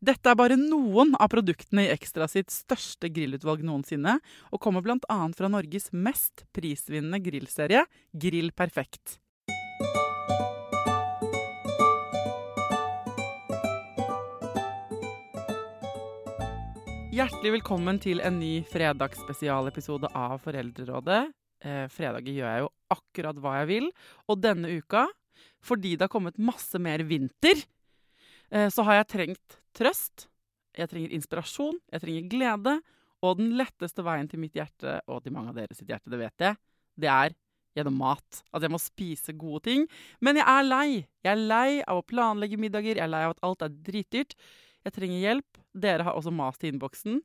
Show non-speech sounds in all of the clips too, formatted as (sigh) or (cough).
Dette er bare noen av produktene i Ekstra sitt største grillutvalg noensinne, og kommer bl.a. fra Norges mest prisvinnende grillserie, Grill Perfekt. Hjertelig velkommen til en ny fredagsspesialepisode av Foreldrerådet. Eh, fredager gjør jeg jo akkurat hva jeg vil, og denne uka, fordi det har kommet masse mer vinter, så har jeg trengt trøst, jeg trenger inspirasjon, jeg trenger glede, og den letteste veien til mitt hjerte, og til mange av dere sitt hjerte, det vet jeg, det er gjennom mat. At jeg må spise gode ting. Men jeg er lei. Jeg er lei av å planlegge middager, jeg er lei av at alt er dritdyrt. Jeg trenger hjelp. Dere har også mast i innboksen.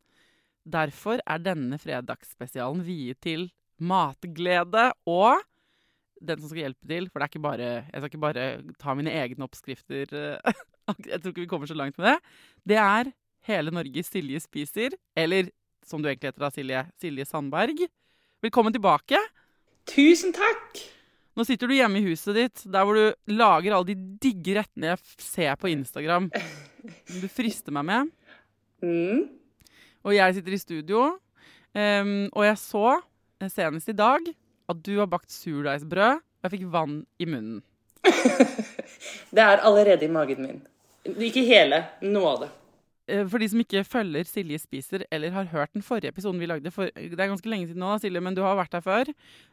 Derfor er denne fredagsspesialen viet til matglede og den som skal hjelpe til. For det er ikke bare, jeg skal ikke bare ta mine egne oppskrifter. eh, (laughs) Jeg tror ikke vi kommer så langt med det. Det er Hele Norges Silje spiser, eller som du egentlig heter da, Silje, Silje Sandberg. Velkommen tilbake. Tusen takk! Nå sitter du hjemme i huset ditt, der hvor du lager alle de digge rettene jeg ser på Instagram. Du frister meg med. Mm. Og jeg sitter i studio. um, og jeg så eh, senest i dag at du har bakt surdeigsbrød, og jeg fikk vann i munnen. (laughs) Det er allerede i magen min. Ikke hele, noe av det. Eh, For de som ikke følger Silje spiser, eller har hørt den forrige episoden vi lagde for, Det er ganske lenge siden nå, Silje, men du har vært her før.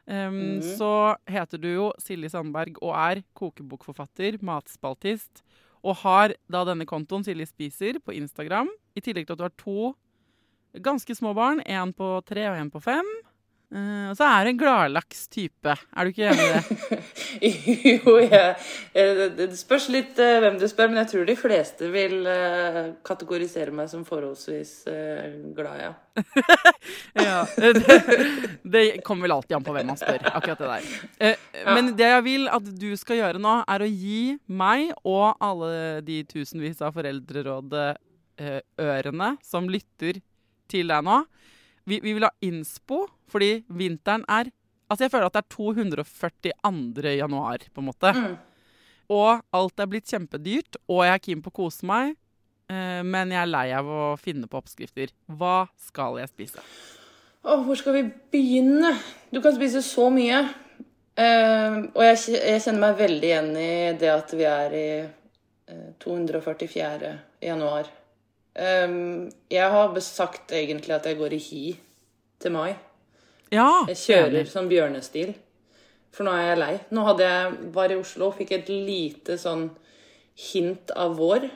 Ehm, Så heter du jo Silje Sandberg og er kokebokforfatter, matspaltist, og har da denne kontoen Silje spiser på Instagram, i tillegg til at du har to ganske små barn, én på tre og én på fem. Eh, og så er du en gladlaks type. Er du ikke enig i det? (laughs) jo, jeg, eh, det- spørs litt eh, hvem du spør, men jeg tror de fleste vil kategorisere meg som forholdsvis glad, ja. (laughs) Ja, det, det kommer vel alltid an på hvem man spør. akkurat det der. Men det jeg vil at du skal gjøre nå, er å gi meg og alle de tusenvis av foreldrerådet-ørene som lytter til deg nå vi, vi vil ha innspo, fordi vinteren er Altså, jeg føler at det er 242. januar, på en måte. Mm. Og alt er blitt kjempedyrt, og jeg er keen på å kose meg. eh, Men jeg er lei av å finne på oppskrifter. Hva skal jeg spise? Åh, hvor skal vi begynne? Du kan spise så mye. Uh, og jeg, jeg kjenner meg veldig igjen i det at vi er i uh, 244. januar. Eh, jeg har sagt egentlig at jeg går i hi til mai. Ja, Jeg kjører enig. sånn bjørnestil. For nå er jeg lei. Nå hadde jeg, var i Oslo og fikk et lite sånn hint av vår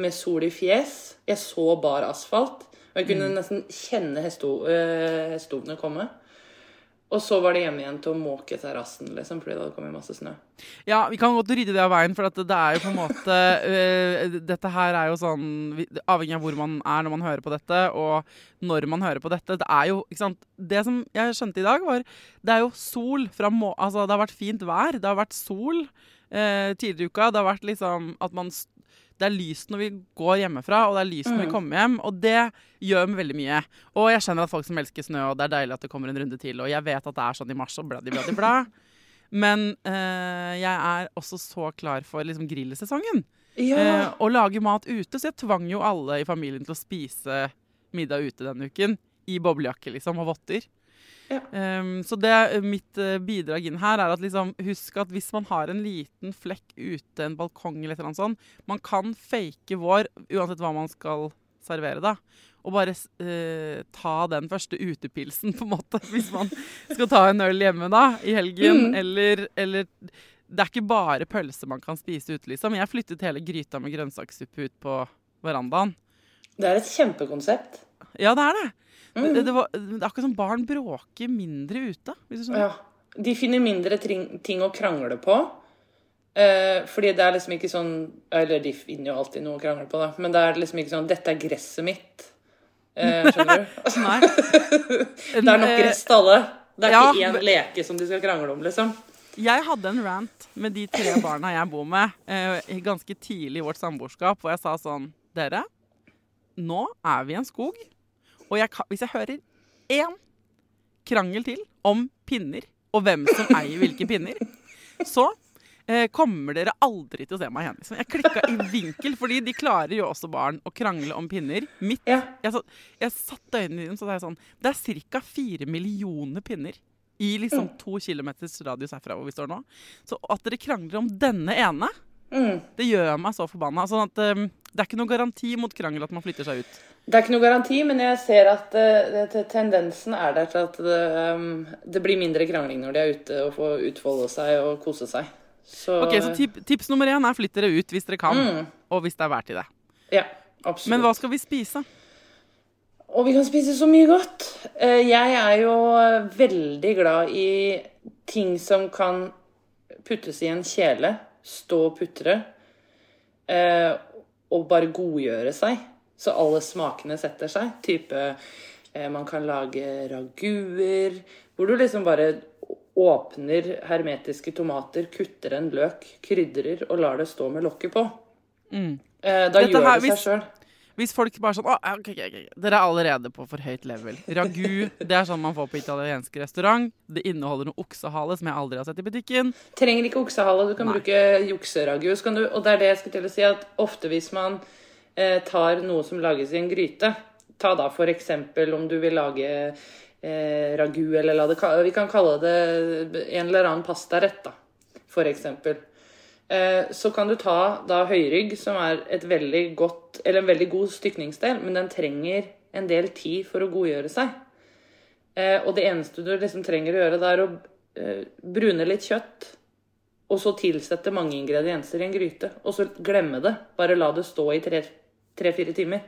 med sol i fjes. Jeg så bar asfalt. Og jeg kunne nesten kjenne hesto, øh, hestehovene komme. Og så var det hjemme igjen til å måke terrassen, liksom, fordi det hadde kommet masse snø. Ja, vi kan godt rydde det av veien, for det er jo på en måte uh, (laughs) Dette her er jo sånn Avhengig av hvor man er når man hører på dette, og når man hører på dette. Det er jo, ikke sant Det som jeg skjønte i dag, var Det er jo sol fra må... Altså, det har vært fint vær. Det har vært sol uh, tidligere i uka. Det har vært liksom at man det er lyst når vi går hjemmefra, og det er lyst når vi Mm. kommer hjem. Og det gjør veldig mye. Og jeg skjønner at folk som elsker snø, og det er deilig at det kommer en runde til. Og jeg vet at det er sånn i mars og bladi, bladi, bla. (laughs) Men eh, jeg er også så klar for liksom grillsesongen. Ja. Eh, og lage mat ute. Så jeg tvang jo alle i familien til å spise middag ute denne uken. I boblejakke liksom, og votter. Ja. Ehm, så det, mitt eh, bidrag inn her er at liksom, husk at hvis man har en liten flekk ute, en balkong eller et eller annet sånt, man kan fake vår uansett hva man skal servere, da. Og bare uh, ta den første utepilsen, (laughs) på en måte, hvis man skal ta en øl hjemme da, i helgen. Mm. Eller, eller Det er ikke bare pølse man kan spise ute, liksom. Jeg flyttet hele gryta med grønnsakssuppe ut på verandaen. Det er et kjempekonsept. Ja, det er det. Mm. Det, det, var, det er akkurat som barn bråker mindre ute. Ja. De finner mindre ting, ting å krangle på. Eh, fordi det er liksom ikke sånn Eller de finner jo alltid noe å krangle på, da. Men det er liksom ikke sånn 'Dette er gresset mitt'. Eh, skjønner du? (laughs) Nei. (laughs) det er nok gress til alle. Det er Ja, ikke én leke som de skal krangle om, liksom. Jeg hadde en rant med de tre barna jeg bor med, eh, ganske tidlig i vårt samboerskap, hvor jeg sa sånn Dere, nå er vi i en skog, og jeg kan, hvis jeg hører én krangel til om pinner, og hvem som eier hvilke pinner, så eh, kommer dere aldri til å se meg igjen. Liksom. Jeg klikka i vinkel, fordi de klarer jo også barn å krangle om pinner. Mitt, Ja. jeg, så, jeg satte øynene dine, så det er sånn Det er ca. fire millioner pinner i liksom to kilometers radius herfra hvor vi står nå. Så at dere krangler om denne ene, Mm. det gjør meg så forbanna. Sånn at um, det er ikke noen garanti mot krangel at man flytter seg ut. Det er ikke noe garanti, men jeg ser at det, det, tendensen er der til at det, um, det blir mindre krangling når de er ute og får utfolde seg og kose seg. Så, Ok, Så tip, tips nummer én er flytt dere ut hvis dere kan, Mm. og hvis det er vær til det. Ja, absolutt. Men hva skal vi spise? Og vi kan spise så mye godt. Eh, Jeg er jo veldig glad i ting som kan puttes i en kjele, stå og putre, eh, og bare godgjøre seg. Så alle smakene setter seg. Type eh, man kan lage raguer, hvor du liksom bare åpner hermetiske tomater, kutter en løk, krydrer og lar det stå med lokket på. Mm. Eh, Da Dette gjør her, det seg sjøl. Hvis folk bare sånn okay, okay. ok. Dere er allerede på for høyt level. Ragu, (laughs) det er sånn man får på italiensk restaurant. Det inneholder noe oksehale som jeg aldri har sett i butikken. trenger ikke oksehale, du kan Nei. bruke jukseragu. Og det er det jeg skal til å si, at ofte hvis man tar noe som lages i en gryte Ta da eksempel om du vil lage eh, ragu, eller la det Vi kan kalle det en eller annen pastarett, da, eksempel. Eh, så kan du ta da høyrygg, som er et veldig godt, eller en veldig god stykningsdel, men den trenger en del tid for å godgjøre seg. Eh, og det eneste du liksom trenger å gjøre, det er å eh, brune litt kjøtt, og så tilsette mange ingredienser i en gryte, og så glemme det. Bare la det stå i tre-fire timer.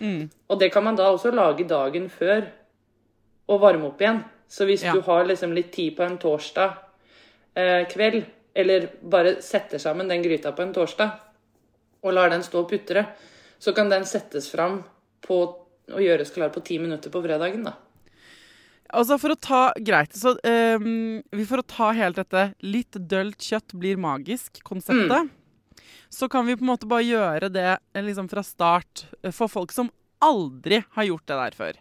Mm. Og det kan man da også lage dagen før og varme opp igjen. Så hvis Ja. du har liksom litt tid på en torsdag eh, kveld, eller bare setter sammen den gryta på en torsdag og lar den stå og putre, så kan den settes fram på, og gjøres klar på ti minutter på fredagen, da. Altså For å ta greit, så um, vi For å ta helt dette litt dølt kjøtt blir magisk-konseptet, så kan vi på en måte bare gjøre det eh, liksom fra start eh, for folk som aldri har gjort det der før.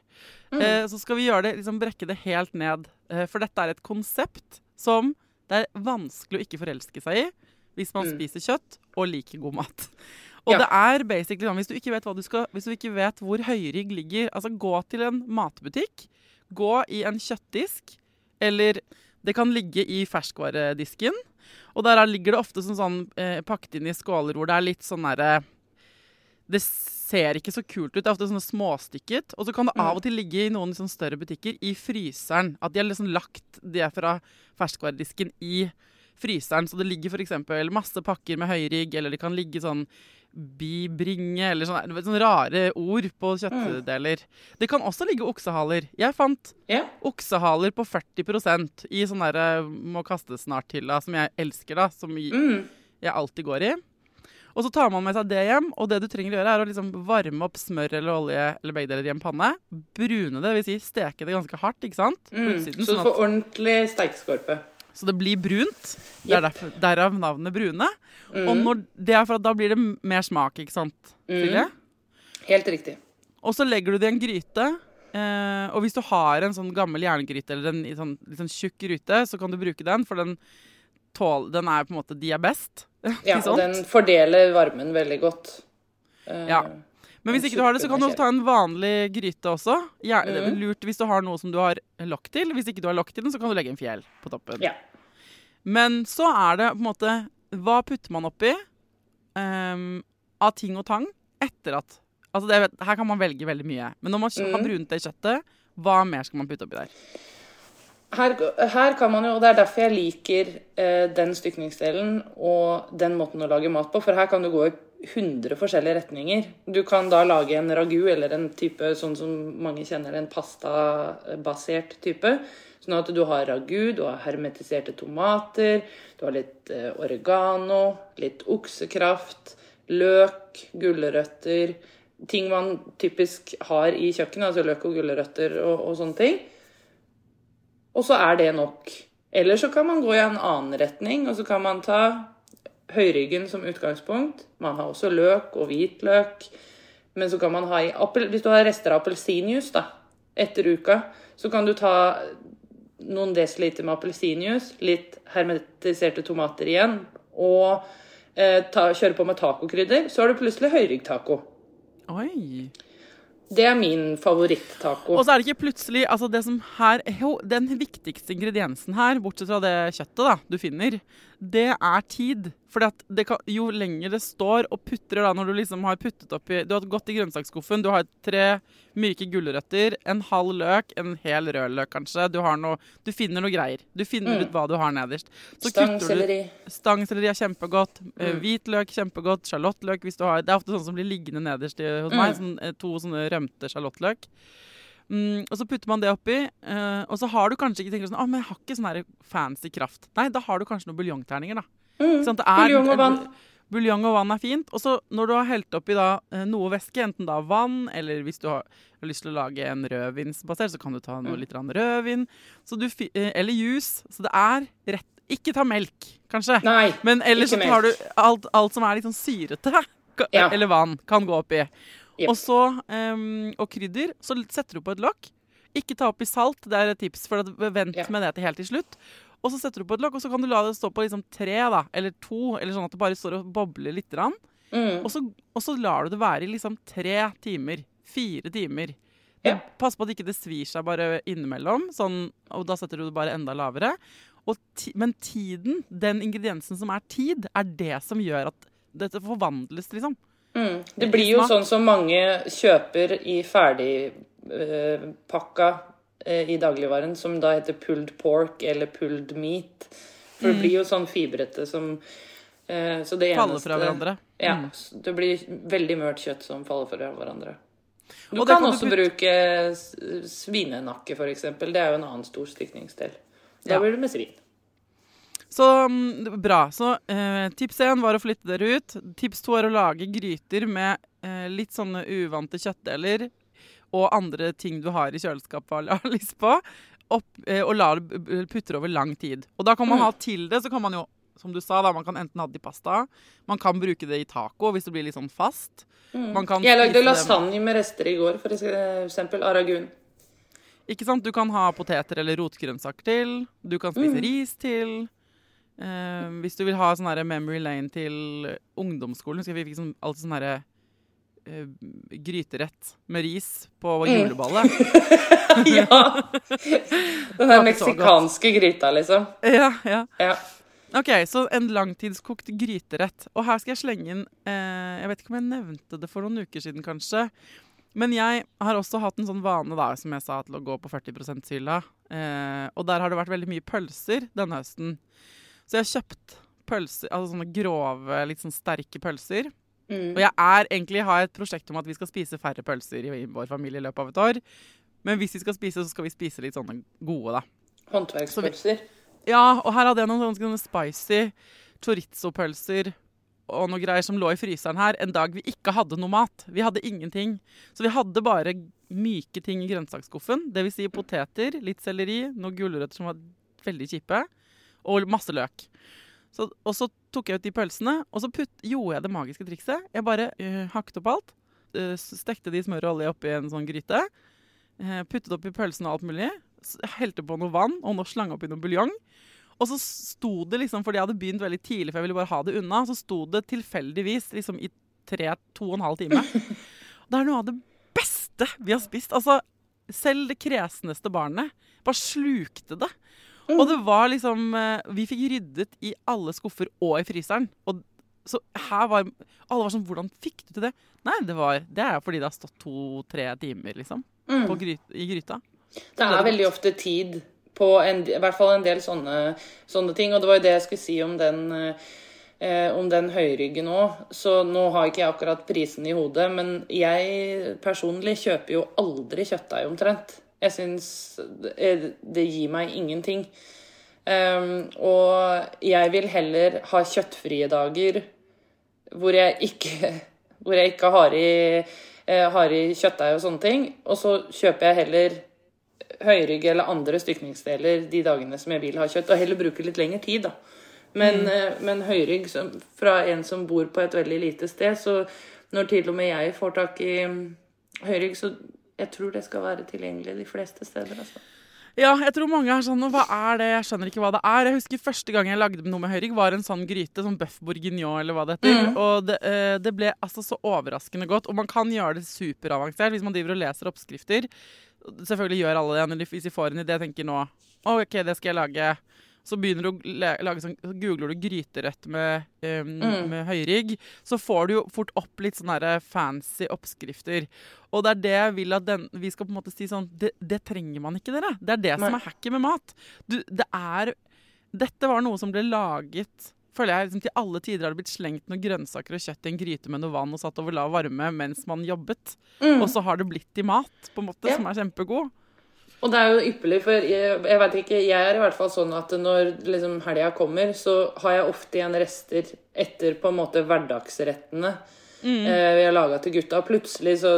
Eh, så skal vi gjøre det, liksom brekke det helt ned. Eh, for dette er et konsept som det er vanskelig å ikke forelske seg i hvis man Mm. spiser kjøtt og liker god mat. Og Ja. det er basically sånn, hvis du ikke vet du skal, hvis du ikke vet hvor høyrygg ligger, altså gå til en matbutikk, gå i en kjøttdisk, eller det kan ligge i ferskvaredisken. Og der er- ligger det ofte som sånn eh, pakket inn i skåler hvor det er litt sånn derre Det ser ikke så kult ut. Det er ofte sånn småstykket. Og så kan det av og til ligge i noen sånn større butikker i fryseren. At de har liksom lagt det fra ferskvaredisken i fryseren. Så det ligger f.eks. masse pakker med høyrygg, eller det kan ligge sånn bibringe, eller sånne, sånne rare ord på kjøttdeler. Det kan også ligge oksehaler. Jeg fant Ja. oksehaler på 40% i sånn derre må kastes snart til, som jeg elsker, da. Som Mm. jeg alltid går i. Og så tar man med seg det hjem, og det du trenger å gjøre, er å liksom varme opp smør eller olje eller begge deler i en panne. Brune det, vil si steke det ganske hardt, ikke sant? Mm. utsiden, Så sånn du at, får ordentlig steikeskorpe. Så det blir brunt. Det er Yep. derfor, derav navnet brune. Mm. Og når, det er for at da blir det mer smak, ikke sant, Mm. Helt riktig. Og så legger du det i en gryte. Eh, og hvis du har en sånn gammel jerngryte eller en sånn, litt sånn tjukk gryte, så kan du bruke den, for den, tål, den er på en måte De er best. (laughs) Ja, og den fordeler varmen veldig godt. Eh, Ja. Men hvis ikke du har det, så kan du også ta en vanlig gryte også. Ja, Det er Mhm. lurt hvis du har noe som du har lokk til. Hvis ikke du har lokk til den, så kan du legge en fjell på toppen. Ja. Men så er det på en måte Hva putter man oppi um, av ting og tang etter at Altså det, Her kan man velge veldig mye. Men når man mm. har brunt det kjøttet, hva mer skal man putte oppi der? Her, her kan man jo, og det er derfor jeg liker eh, den stykningsdelen og den måten å lage mat på, for her kan du gå i 100 forskjellige retninger. Du kan da lage en ragu eller en type sånn som mange kjenner, en pastabasert type. Sånn at du har ragu, du har hermetiserte tomater, du har litt eh, oregano, litt oksekraft, løk, gulrøtter Ting man typisk har i kjøkkenet, altså løk og gulrøtter og, og sånne ting. Og så er det nok. Eller så kan man gå i en annen retning, og så kan man ta høyryggen som utgangspunkt. Man har også løk og hvitløk. Men så kan man ha i Hvis du har rester av appelsinjuice da, etter uka, så kan du ta noen desiliter med appelsinjuice, litt hermetiserte tomater igjen, og eh, ta, kjøre på med tacokrydder. Så har du plutselig høyryggtaco. Oi. Det er min favoritt-taco. Og så er det ikke plutselig altså det som her, Den viktigste ingrediensen her, bortsett fra det kjøttet da, du finner, det er tid. Kan, Jo lenger det står og putrer da, når du liksom har puttet oppi Du har gått i grønnsaksskuffen, du har tre myke gulrøtter, en halv løk, en hel rød løk kanskje. Du, har noe, du finner noe greier. Du finner ut hva du har nederst. Så Stangselleri. Stangselleri er kjempegodt. eh, Mm. Hvitløk kjempegodt. Sjalottløk hvis du har Det er ofte sånn som blir liggende nederst hos hos meg. Mm. Sånn, eh, to sånne rømte sjalottløk. Mm, og så putter man det oppi, uh, og så har du kanskje ikke tenkt sånn ah, men jeg har ikke sånn fancy kraft. Nei, da har du kanskje noen buljongterninger, da. Mm. Sånn Buljong og vann. Buljong og vann er fint. Og så når du har helt oppi da eh, noe væske, enten da vann, eller hvis du har, lyst til å lage en rødvinsbasert, så kan du ta noe Mm. litt rødvin. Så du, eh, eller juice. Så det er rett Ikke ta melk, kanskje. Nei. Men ellers så tar du alt, alt som er litt sånn syrete, eller vann, kan gå oppi. Jep. Og så, um, og krydder, så setter du på et lokk. Ikke ta oppi salt, det er et tips, for at vent Ja. med det til helt til slutt. Og så setter du på et lokk, og så kan du la det stå på liksom tre, da, eller to, eller sånn at det bare står og bobler litt. Mm. Og, så, og så lar du det være i liksom tre timer. Fire timer. Ja. Pass på at ikke det svir seg bare innimellom, sånn, og da setter du det bare enda lavere. Og ti, men tiden, den ingrediensen som er tid, er det som gjør at dette forvandles, liksom. Mm. Det blir jo sånn som mange kjøper i ferdigpakka eh, i dagligvaren, som da heter pulled pork eller pulled meat. For Mm. det blir jo sånn fibrete som eh, Så det Faller eneste fra hverandre. Ja. Mm. Det blir veldig mørt kjøtt som faller fra hverandre. Du Og kan, kan du også putte- bruke svinenakke, f.eks. Det er jo en annen stor stikningsdel. Da Ja. blir det med svin. Så mm, bra. Så eh, tips én var å flytte dere ut. Tips to er å lage gryter med eh, litt sånne uvante kjøttdeler og andre ting du har i kjøleskapet og (laughs) har lyst på, opp, eh, og la det putre over lang tid. Og da kan man Mm. ha til det, så kan man jo, som du sa, da, man kan enten ha det i pasta, man kan bruke det i taco hvis det blir litt sånn fast. Man kan Mm. Jeg lagde lasagne med rester i går, for eksempel. Aragun. Ikke sant? Du kan ha poteter eller rotgrønnsaker til. Du kan spise Mm. ris til. Eh, hvis du vil ha sånn memory lane til ungdomsskolen Husker jeg vi fikk sånn, alltid sånn herre eh, gryterett med ris på Mm. juleballet. (laughs) ja! (laughs) Den der meksikanske gryta, liksom. ja, ja. Ja. OK, så en langtidskokt gryterett. Og her skal jeg slenge inn uh, Jeg vet ikke om jeg nevnte det for noen uker siden, kanskje. Men jeg har også hatt en sånn vane da, som jeg sa, til å gå på 40 %-hylla. Eh, og der har det vært veldig mye pølser denne høsten. Så jeg har kjøpt pølser, altså sånne grove, litt sånn sterke pølser. Og jeg er egentlig har et prosjekt om at vi skal spise færre pølser i vår familie i løpet av et år. Men hvis vi skal spise, så skal vi spise litt sånne gode, da. Håndverkspølser. Ja, og her hadde jeg noen sånne spicy chorizo-pølser og noe greier som lå i fryseren her en dag vi ikke hadde noe mat. Vi hadde ingenting. Så vi hadde bare myke ting i grønnsaksskuffen. Dvs. Si poteter, litt selleri, noen gulrøtter som var veldig kjipe, og masse løk. Så, og så tok jeg ut de pølsene, og så putt, gjorde jeg det magiske trikset. Jeg bare uh, hakket opp alt. Uh, stekte de smør og olje oppi en sånn gryte. Uh, puttet oppi pølsene og alt mulig. Helte på noe vann og noe slang oppi noe buljong. Og så sto det liksom, fordi jeg hadde begynt veldig tidlig, for jeg ville bare ha det unna, så sto det tilfeldigvis liksom i tre, to og en halv time. (laughs) Det er noe av det beste vi har spist. Altså, selv det kresneste barnet bare slukte det. Og det var liksom Vi fikk ryddet i alle skuffer og i fryseren. Og så her var Alle var sånn Hvordan fikk du til det? Nei, det, var, det er fordi det har stått to-tre timer, liksom, Mm. gry, i gryta. Det er veldig ofte tid på en, i hvert fall en del sånne, sånne ting. Og det var jo det jeg skulle si om den, eh, om den høyryggen òg. Så nå har ikke jeg akkurat prisen i hodet, men jeg personlig kjøper jo aldri kjøttdeig omtrent. Jeg syns det, gir meg ingenting. Um, og jeg vil heller ha kjøttfrie dager hvor jeg ikke, (laughs) hvor jeg ikke har i, eh, har i kjøttdeig og sånne ting. Og så kjøper jeg heller høyrygg eller andre stykningsdeler de dagene som jeg vil ha kjøtt, og heller bruke litt lengre tid, da. Men, eh, men høyrygg som, fra en som bor på et veldig lite sted, så når til og med jeg får tak i mm, høyrygg, så jeg tror det skal være tilgjengelig de fleste steder, altså. Ja, jeg tror mange er sånn, hva er det? Jeg skjønner ikke hva det er. Jeg husker første gang jeg lagde noe med høyrygg, var en sånn gryte, sånn bøff bourguignon eller hva det heter. Og det, eh, det ble altså så overraskende godt. Og man kan gjøre det superavansert hvis man driver og leser oppskrifter. Selvfølgelig gjør alle det, hvis de får en idé, tenker nå OK, det skal jeg lage. Så begynner du å lage sånn, så googler du gryterett med, eh, med høyrygg. Så får du jo fort opp litt sånne fancy oppskrifter. Og det er det jeg vil at den, vi skal på en måte si sånn Det, det trenger man ikke, dere. Det er det som er hacket med mat. Du, det er Dette var noe som ble laget føler jeg liksom Til alle tider har det blitt slengt noen grønnsaker og kjøtt i en gryte med noe vann og satt over lav varme mens man jobbet. Og så har det blitt til mat, på en måte, Ja. som er kjempegod. Og det er jo ypperlig, for jeg, jeg vet ikke, jeg er i hvert fall sånn at når liksom helga kommer, så har jeg ofte igjen rester etter på en måte hverdagsrettene eh, vi har laga til gutta. Plutselig så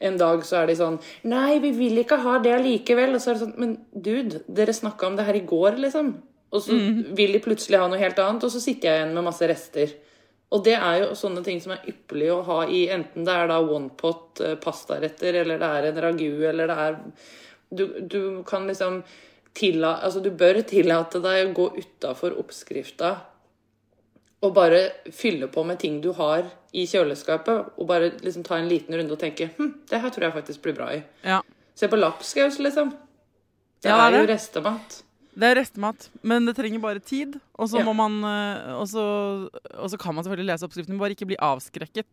en dag så er de sånn Nei, vi vil ikke ha det likevel. Og så er det sånn Men dude, dere snakka om det her i går, liksom. Og så vil de plutselig ha noe helt annet, og så sitter jeg igjen med masse rester. Og det er jo sånne ting som er ypperlig å ha i enten det er da one pot eh, pastaretter, eller det er en ragu, eller det er du, du kan liksom tilla, altså Du bør tillate deg å gå utafor oppskrifta og bare fylle på med ting du har i kjøleskapet, og bare liksom ta en liten runde og tenke hm, det her tror jeg faktisk blir bra i. Ja. Se på lapskaus, liksom. Det Ja, det er jo restemat. Det er restemat, men det trenger bare tid. Og så Ja. eh, kan man selvfølgelig lese oppskriften, bare ikke bli avskrekket.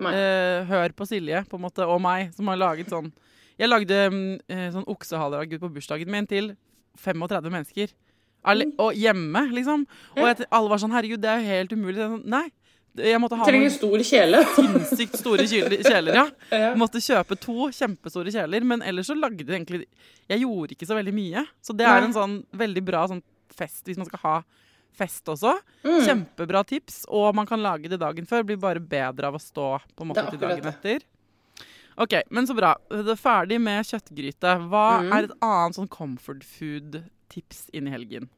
Eh, hør på Silje på en måte, og meg, som har laget sånn Jeg lagde mm, eh, sånn oksehaleragu på bursdagen min til 35 mennesker. Alle, og hjemme, liksom. Og jeg, alle var sånn Herregud, det er jo helt umulig. Jeg, sånn, Nei. Jeg måtte ha Trenger stor kjele. (laughs) sinnssykt store kjeler, ja. (laughs) Ja. Måtte kjøpe to kjempestore kjeler, men ellers så lagde jeg egentlig Jeg gjorde ikke så veldig mye. Så det er en sånn veldig bra sånn fest hvis man skal ha fest også. Mm. Kjempebra tips, og man kan lage det dagen før. Blir bare bedre av å stå på en måte til dagen etter. OK, men så bra. Det er ferdig med kjøttgryte. Hva Mm. er et annet sånn comfort food-tips inn i helgen?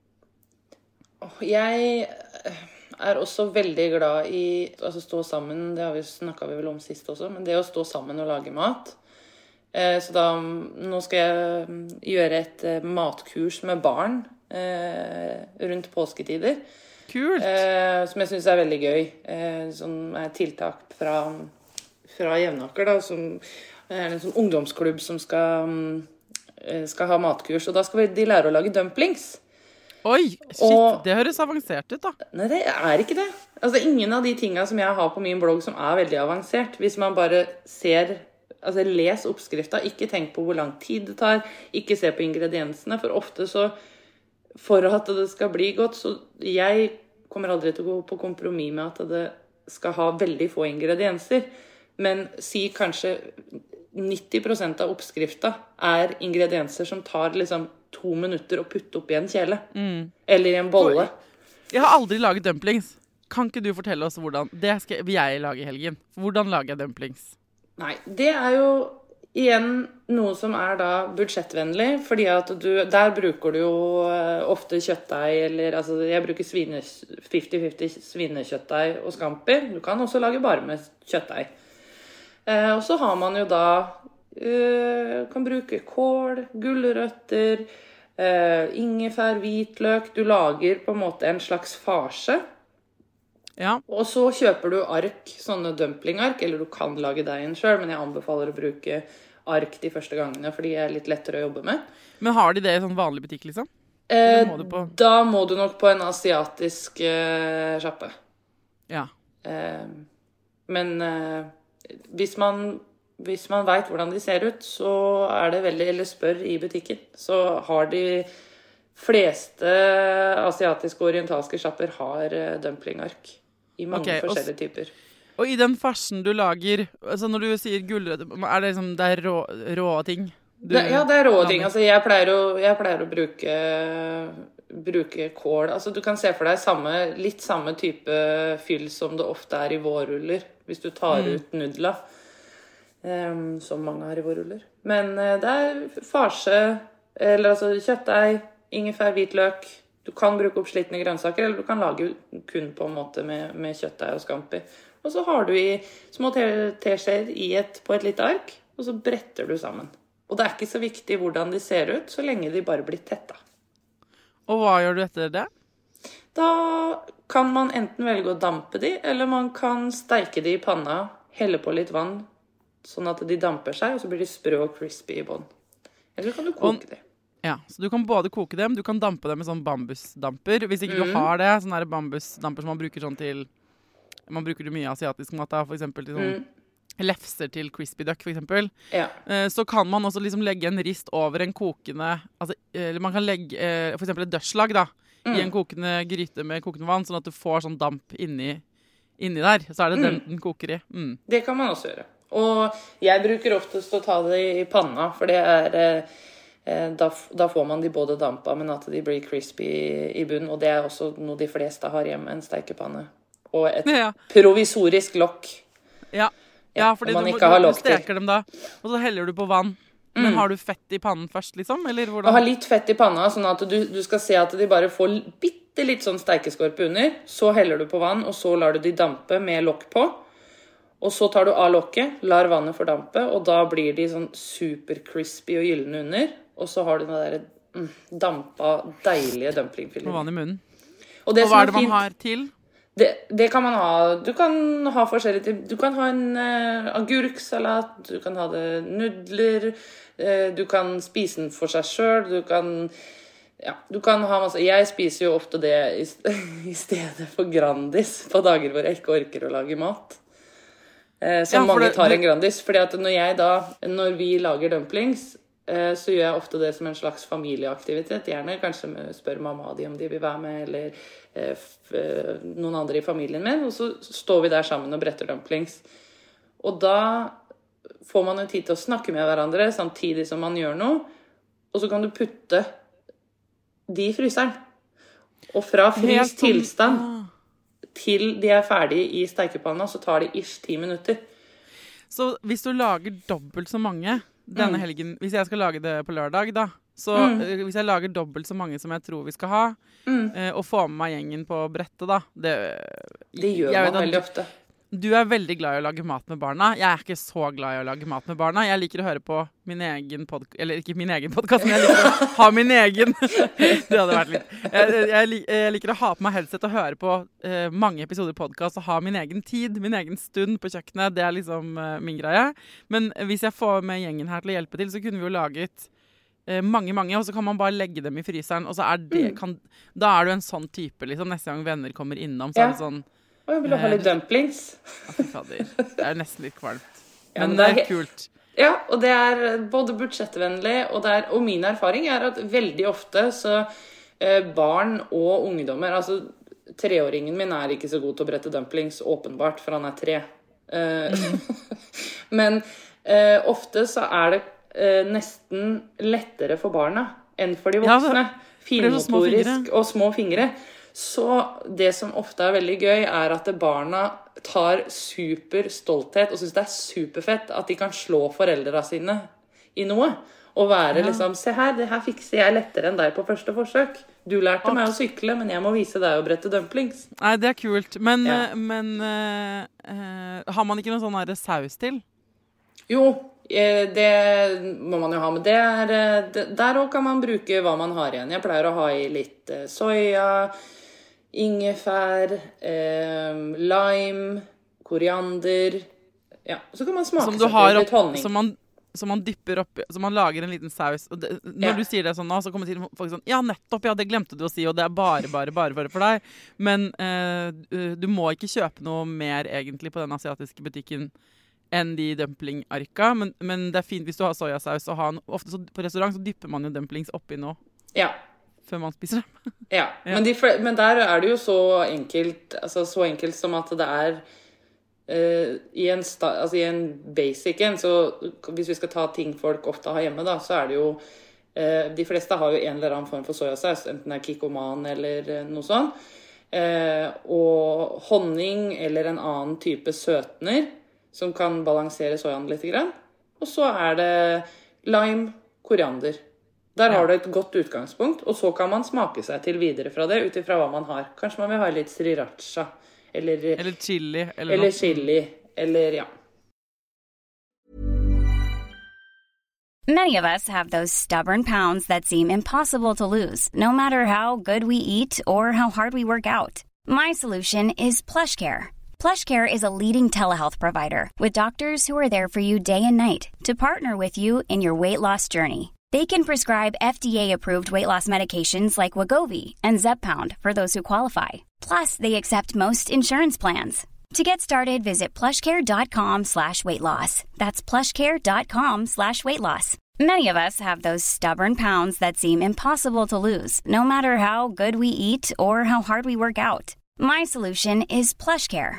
Jeg er også veldig glad i altså stå sammen. Det har vi snakka vel om sist også, men det å stå sammen og lage mat. Eh, Så da Nå skal jeg mm, gjøre et eh, matkurs med barn eh, rundt påsketider. Kult! Eh, som jeg syns er veldig gøy. Eh, som er tiltak fra, fra Jevnaker, da. Som er en sånn ungdomsklubb som skal, eh, skal ha matkurs. Og da skal vi, de lære å lage dumplings. Oi, shit, og- det høres avansert ut, da. Nei, det er ikke det. Altså, ingen av de tinga som jeg har på min blogg som er veldig avansert. Hvis man bare ser Altså, les oppskrifta. Ikke tenk på hvor lang tid det tar. Ikke se på ingrediensene. For ofte så For at det skal bli godt, så Jeg kommer aldri til å gå på kompromiss med at det skal ha veldig få ingredienser. Men si kanskje 90% av oppskrifta er ingredienser som tar liksom to minutter å putte oppi en kjele. Eller i en bolle. Jeg har aldri laget dumplings. Kan ikke du fortelle oss hvordan Det skal, jeg lage i helgen. Hvordan lager jeg dumplings? Nei, det er jo igjen noe som er da budsjettvennlig, fordi at du Der bruker du jo eh, ofte kjøttdeig eller Altså, jeg bruker svine- 50-50 svinekjøttdeig og scampi. Du kan også lage bare med kjøttdeig. Eh, og så har man jo da eh, Kan bruke kål, gulrøtter, eh, ingefær, hvitløk. Du lager på en måte en slags farse. Ja. Og så kjøper du ark, sånne dumplingark, eller du kan lage deigen sjøl, men jeg anbefaler å bruke ark de første gangene, for de er litt lettere å jobbe med. Men har de det i sånn vanlig butikk, liksom? Eh, må på- Da må du nok på en asiatisk sjappe. Ja. Eh, men eh, hvis man hvis man veit hvordan de ser ut, så er det veldig Eller spør i butikken, så har de fleste asiatiske og orientalske sjapper har eh, dumplingark. I mange Ok, og forskjellige typer. Og i den farsen du lager altså Når du sier gulrøtter, er det liksom det er rå, rå ting? Du Det, ja, det er rå ting. Altså, jeg pleier å, jeg pleier å bruke, bruke kål. Altså, du kan se for deg samme, litt samme type fyll som det ofte er i vårruller, hvis du tar Mm. ut nudla. Um, som mange har i vårruller. Men uh, det er farse, eller altså kjøttdeig, ingefær, hvitløk. Du kan bruke oppslitne grønnsaker, eller du kan lage kun på en måte med, med kjøttdeig og scampi. Og så har du i små te- teskjeer på et lite ark, og så bretter du sammen. Og det er ikke så viktig hvordan de ser ut, så lenge de bare blir tetta. Og hva gjør du etter det? Da kan man enten velge å dampe de, eller man kan steike de i panna, helle på litt vann, sånn at de damper seg, og så blir de sprø og crispy i bånn. Eller kan du koke de. Ja, Så du kan både koke dem, du kan dampe dem med sånn bambusdamper. Hvis ikke mm. du har det, sånn bambusdamper som man bruker sånn til Man bruker det mye asiatisk mat, da, for eksempel til sånn Mm. Lefser til crispy duck, eksempel. Ja. Eh, Så kan man også liksom legge en rist over en kokende altså, Eller man kan legge f.eks. for eksempel et dørslag da, i en kokende gryte med kokende vann, sånn at du får sånn damp inni, inni der. Så er det den den koker i. Mm. Det kan man også gjøre. Og jeg bruker oftest å ta det i panna, for det er eh, eh, da, da får man de både dampa, men at de blir crispy i, i bunnen. Og det er også noe de fleste har hjemme, en steikepanne. Og et Ja. provisorisk lokk. Ja, Ja, fordi man du, ikke har til. steker dem da, og så heller du på vann. Men har du fett i pannen først, liksom? Eller Og hvordan? ha litt fett i panna, sånn at du, du skal se at de bare får bitte litt sånn steikeskorpe under. Så heller du på vann, og så lar du de dampe med lokk på. Og så tar du av lokket, lar vannet fordampe, og da blir de sånn super crispy og gylne under. Og så har du den der mm, dampa, deilige Med Og vann i munnen. Og det Og hva er det man fint- har til? Det, det kan man ha. Du kan ha forskjellige. Du kan ha en uh, agurksalat, du kan ha det nudler, uh, du kan spise den for seg sjøl, du kan ja, du kan ha masse Jeg spiser jo ofte det i, (laughs) i stedet for Grandis på dager hvor jeg ikke orker å lage mat. Uh, som Ja, mange det- tar en Grandis. fordi at når jeg da, når vi lager dumplings, eh, så gjør jeg ofte det som en slags familieaktivitet. Gjerne kanskje spør mamma de om de vil være med, eller eh, eh, noen andre i familien min. Og så står vi der sammen og bretter dumplings. Og da får man jo tid til å snakke med hverandre samtidig som man gjør noe. Og så kan du putte de i fryseren. Og fra frys fryst sånn- tilstand Ah. til de er ferdige i steikepanna, så tar det ish ti minutter. Så hvis du lager dobbelt så mange denne Mm. helgen Hvis jeg skal lage det på lørdag, da. Så Mm. eh, hvis jeg lager dobbelt så mange som jeg tror vi skal ha, Mm. eh, og får med meg gjengen på brettet, da Det, Det gjør man veldig ofte. Du er veldig glad i å lage mat med barna. Jeg er ikke så glad i å lage mat med barna. Jeg liker å høre på min egen podkast Eller ikke min egen podkast, men jeg liker å ha min egen. (laughs) Det hadde vært litt Jeg, jeg, jeg liker å ha på meg headset og høre på uh, mange episoder podkast og ha min egen tid, min egen stund på kjøkkenet. Det er liksom uh, min greie. Men hvis jeg får med gjengen her til å hjelpe til, så kunne vi jo laget eh, mange, mange, og så kan man bare legge dem i fryseren. Og så er det, kan, da er du en sånn type, liksom. Neste gang venner kommer innom, så er det sånn Og jeg vil ha litt dumplings. Fy fader. Det er nesten litt kvalmt. Ja, Men det, det det er er- kult. Ja, og det er både budsjettvennlig, og, det er, og min erfaring er at veldig ofte så eh, barn og ungdommer Altså treåringen min er ikke så god til å brette dumplings, åpenbart, for han er tre. Eh, (laughs) Men eh, ofte så er det eh, nesten lettere for barna enn for de Ja, voksne. er små Finmotorisk og små fingre. Så det som ofte er veldig gøy, er at barna tar super stolthet og syns det er superfett at de kan slå foreldra sine i noe. Og være liksom Se her, det her fikser jeg lettere enn deg på første forsøk. Du lærte meg å sykle, men jeg må vise deg å brette dumplings. Nei, det er kult. Men, Ja. eh, men uh, uh, har man ikke noe sånn her saus til? Jo, det må man jo ha, men det er Der òg kan man bruke hva man har igjen. Jeg pleier å ha i litt soya, ingefær, eh, lime, koriander Ja, så kan man smake Som seg til litt honning. som man, som man dypper oppi Så man lager en liten saus. Det, når Ja. du sier det sånn nå, så kommer sikkert folk sånn Ja, nettopp! Ja, det glemte du å si, og det er bare, bare, bare for, for deg. Men eh, du- må ikke kjøpe noe mer egentlig på den asiatiske butikken enn de dumplingarka. Men, men det er fint hvis du har soyasaus. Og har ofte så, på restaurant så dypper man jo dumplings oppi noe Ja. Før man spiser dem. (laughs) Ja. Men, de, men der er det jo så enkelt altså så enkelt som at det er uh, i, en sta, altså I en basic en, så hvis vi skal ta ting folk ofte har hjemme, da, så er det jo uh, De fleste har jo en eller annen form for soyasaus, enten det er Kikkoman eller eh, noe sånt. Uh, og honning eller en annen type søtner som kan balansere soyaen litt. Grann. Og så er det lime, koriander. Der har du et godt utgangspunkt, og så kan man smake seg til videre fra det ut ifra hva man har. Kanskje man vil ha litt sriracha, eller, Eller chili. Eller, eller noe. chili, eller ja. Many of us have those stubborn pounds that seem impossible to lose, no matter how good we eat or how hard we work out. My solution is PlushCare. PlushCare is a leading telehealth provider with doctors who are there for you day and night to partner with you in your weight loss journey. They can prescribe FDA-approved weight loss medications like Wagovi and Zepbound for those who qualify. Plus, they accept most insurance plans. To get started, visit plushcare.com slash weight loss. That's plushcare.com slash weight loss. Many of us have those stubborn pounds that seem impossible to lose, no matter how good we eat or how hard we work out. My solution is PlushCare.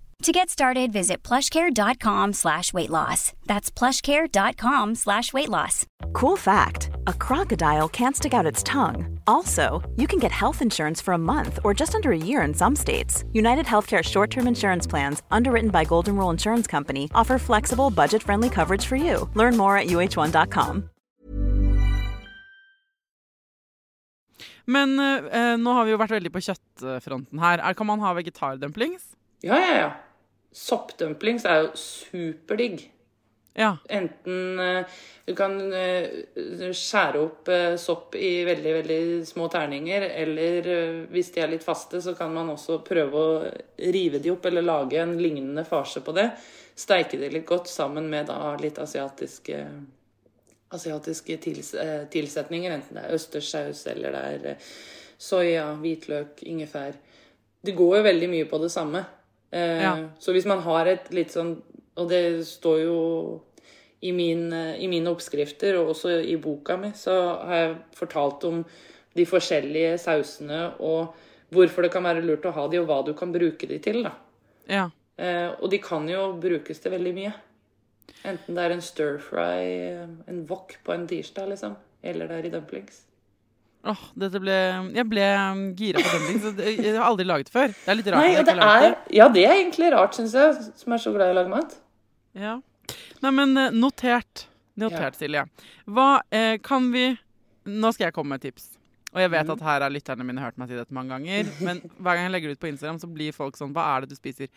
To get started, visit plushcare.com slash weight loss. That's plushcare.com slash weight loss. Cool fact a crocodile can't stick out its tongue. Also, you can get health insurance for a month or just under a year in some states. United Healthcare short term insurance plans, underwritten by Golden Rule Insurance Company, offer flexible, budget friendly coverage for you. Learn more at uh1.com. Men eh, nå har vi jo vært veldig på kjøttfronten her. Er, kan man ha vegetardumplings? Ja, ja, ja. Soppdumplings er jo superdigg. Ja. Enten eh, du kan eh, skjære opp eh, sopp i veldig, veldig små terninger, eller hvis de er litt faste, så kan man også prøve å rive de opp, eller lage en lignende farse på det. Steike de litt godt sammen med da litt asiatiske, asiatiske tils, tilsetninger, enten det er østerssaus eller det er soya, hvitløk, ingefær. Det går jo veldig mye på det samme. Eh, Ja. Så hvis man har et litt sånn Og det står jo i, min, i mine oppskrifter, og også i boka mi, så har jeg fortalt om de forskjellige sausene og hvorfor det kan være lurt å ha de, og hva du kan bruke de til. da. ja. Eh, og de kan jo brukes til veldig mye. Enten det er en stir-fry, eh, en wok på en tirsdag, liksom, eller det er i dumplings. Åh, dette ble, jeg ble um, gira på dumplings. Så det- Jeg har aldri laget før. Det er litt rart. Nei, det er, ja, det er egentlig rart, syns jeg, som er så glad i å lage mat. Ja. Nei, men notert. notert. Notert, Silje. Hva eh, kan vi Nå skal jeg komme med et tips. Og jeg vet Mhm. at her har lytterne mine hørt meg si dette mange ganger. (laughs) Men hver gang jeg legger det ut på Instagram, så blir folk sånn Hva er det du spiser?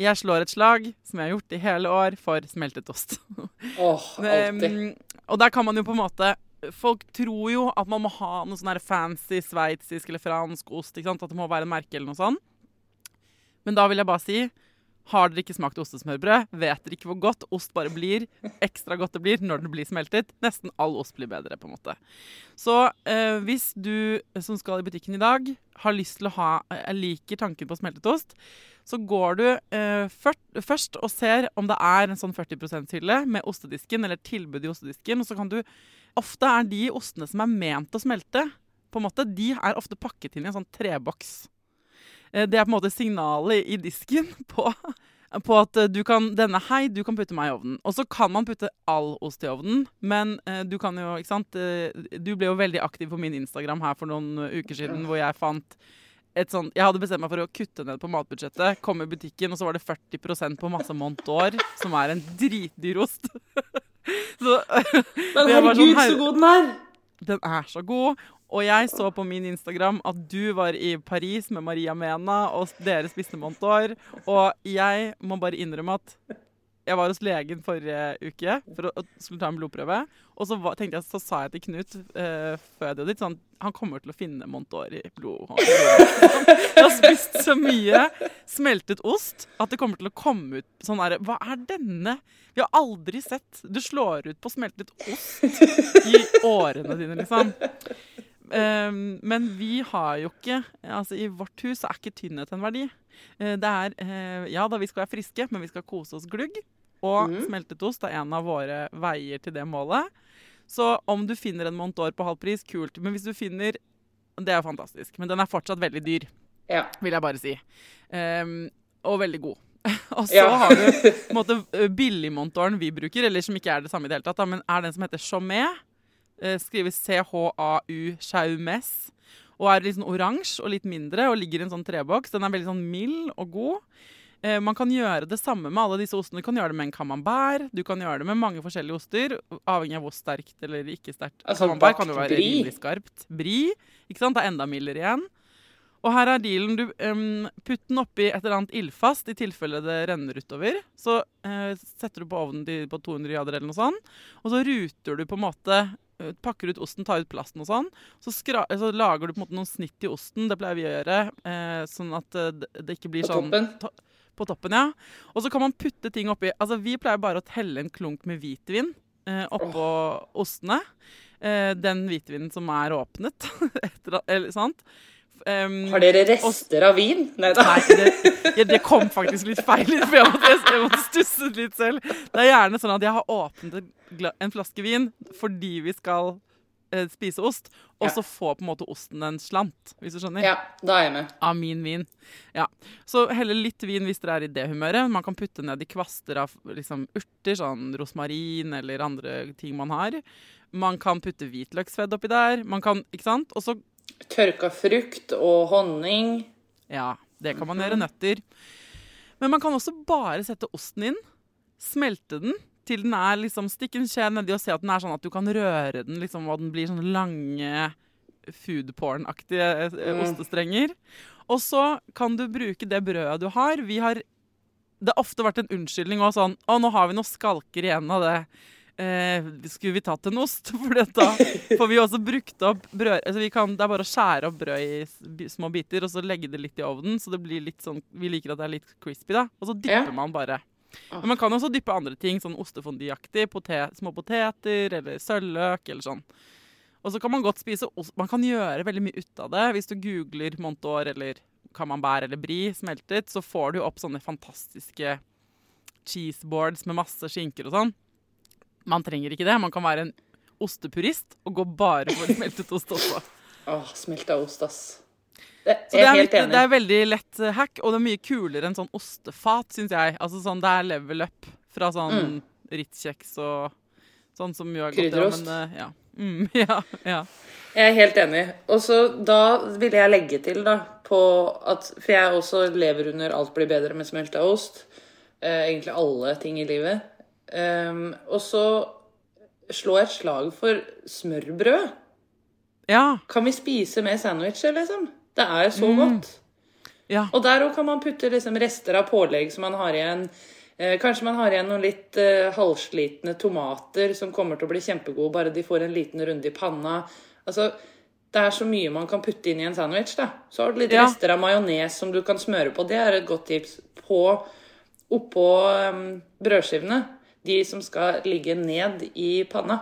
Jeg slår et slag, som jeg har gjort i hele år, for smeltet ost. Åh, (laughs) alltid. Um, og der kan man jo på en måte Folk tror jo at man må ha noe sånn fancy sveitsisk eller fransk ost. At det må være en merke eller noe sånt. Men da vil jeg bare si Har dere ikke smakt ostesmørbrød, vet dere ikke hvor godt ost bare blir, ekstra godt det blir når det blir smeltet. Nesten all ost blir bedre, på en måte. Så eh, hvis du som skal i butikken i dag, har lyst til å ha Jeg liker tanken på smeltet ost. Så går du eh, først, og ser om det er en sånn 40 %-hylle med ostedisken, eller tilbud i ostedisken. Og så kan du Ofte er de ostene som er ment å smelte, på en måte, de er ofte pakket inn i en sånn treboks. Eh, Det er på en måte signalet i disken (laughs) på, på at eh, du kan denne hei, du kan putte meg i ovnen. Og så kan man putte all ost i ovnen, men eh, du kan jo, ikke sant eh, Du ble jo veldig aktiv på min Instagram her for noen eh, uker siden, hvor jeg fant et sånt, Jeg hadde bestemt meg for å kutte ned på matbudsjettet, Kom i butikken, og så var det 40% på masse Montour, som er en dritdyr ost. (laughs) så Men (laughs) herregud, sånn, her, så god den er! den er så god. Og jeg så på min Instagram at du var i Paris med Maria Mena, og dere spiste Montour. Og jeg må bare innrømme at jeg var hos legen forrige uke for å, skulle ta en blodprøve. Og så, var, jeg, så sa jeg til Knut uh, før jeg dro dit sånn Han kommer til å finne Montour i blod. Jeg har spist så mye smeltet ost at det kommer til å komme ut sånn herre Hva er denne? Vi har aldri sett Du slår ut på smeltet ost i årene dine, liksom. Um, men vi har jo ikke Altså, i vårt hus er ikke tynnhet en verdi. Eh, det er eh, Ja da, vi skal være friske, men vi skal kose oss glugg. Og smeltet ost er en av våre veier til det målet. Så om du finner en Montour på halv pris, kult. Men hvis du finner Det er fantastisk. Men den er fortsatt veldig dyr, Ja. vil jeg bare si. Um, og veldig god. (laughs) og så Ja. har du på en (laughs) måte ø, billigmontåren vi bruker, eller som ikke er det samme i det hele tatt, da, men er den som heter Chaumet. Eh, skrives C-H-A-U Chaumes. Og er litt sånn oransje og litt mindre og ligger i en sånn treboks. Den er veldig sånn mild og god. Eh, man kan gjøre det samme med alle disse ostene. Du kan gjøre det med en camembert. Du kan gjøre det med mange forskjellige oster, avhengig av hvor sterkt eller ikke sterkt. Altså camembert kan jo være rimelig skarpt. Bri. ikke sant? Det er enda mildere igjen. Og her er dealen. Du um, putt den oppi et eller annet ildfast i tilfelle det renner utover. Så uh, setter du på ovnen på 200 grader eller noe sånt. Og så ruter du på en måte Pakker ut osten, tar ut plasten og sånn. Så, så lager du på en måte noen snitt i osten. Det pleier vi å gjøre. Eh, sånn at eh, det, ikke blir På sånn toppen? to- på toppen, ja. Og så kan man putte ting oppi. Altså, vi pleier bare å helle en klunk med hvitvin eh, oppå ostene. Eh, den hvitvinen som er åpnet. (laughs) Etter, eller, sant? Em, Har dere rester av vin? Nei da. Nei, det, ja, det kom faktisk litt feil. For jeg måtte, jeg måtte stusse litt selv. Det er gjerne sånn at jeg har åpnet en flaske vin fordi vi skal eh, spise ost, og Ja. så får på en måte osten en slant, hvis du skjønner. Ja, da er jeg med. Av min vin. Ja. Så helle litt vin hvis dere er i det humøret. Man kan putte ned i kvaster av liksom, urter, sånn rosmarin eller andre ting man har. Man kan putte hvitløksfedd oppi der. Man kan, ikke sant? Og så Tørka frukt og honning. Ja, det kan man gjøre. Nøtter. Men man kan også bare sette osten inn, smelte den til den er liksom Stikk en skje nedi og se at den er sånn at du kan røre den, liksom, og den blir sånne lange foodporn-aktige mm. ostestrenger. Og så kan du bruke det brødet du har. Vi har Det har ofte vært en unnskyldning og sånn Å, nå har vi noen skalker igjen av det. Eh, skulle vi tatt en ost? (laughs) For da får vi også brukt opp brød altså vi kan, Det er bare å skjære opp brød i små biter og så legge det litt i ovnen. Så det blir litt sånn Vi liker at det er litt crispy, da. Og så dypper Ja. man bare. Men man kan også dyppe andre ting, sånn ostefondyaktig. Potet, små poteter eller sølvløk eller sånn. Og så kan man godt spise ost. Man kan gjøre veldig mye ut av det. Hvis du googler Montour eller camembert eller brie smeltet, så får du opp sånne fantastiske cheeseboards med masse skinker og sånn. Man trenger ikke det. Man kan være en ostepurist og gå bare for (laughs) smeltet ost også. Åh, smelta ost, ass. Det, jeg det er helt enig. det er veldig lett eh, hack, og det er mye kulere enn sånn ostefat, syns jeg. Altså sånn, Det er level up fra sånn Ritz-kjeks og sånn som jo er godt. ja, Krydderost. eh, ja. Mm, (laughs) ja, ja. Jeg er helt enig. Og så da ville jeg legge til da på at For jeg også lever under 'alt blir bedre med smelta ost'. Eh, egentlig alle ting i livet. Ehm, og så slå et slag for smørbrød. ja. Kan vi spise med sandwicher, liksom? Det er så godt. ja. Og der òg kan man putte liksom rester av pålegg som man har igjen. Eh, kanskje man har igjen noen litt eh, halvslitne tomater som kommer til å bli kjempegode bare de får en liten runde i panna. Altså, det er så mye man kan putte inn i en sandwich. da. Så har du litt Ja. rester av majones som du kan smøre på. Det er et godt tips. På oppå um, brødskivene, de som skal ligge ned i panna.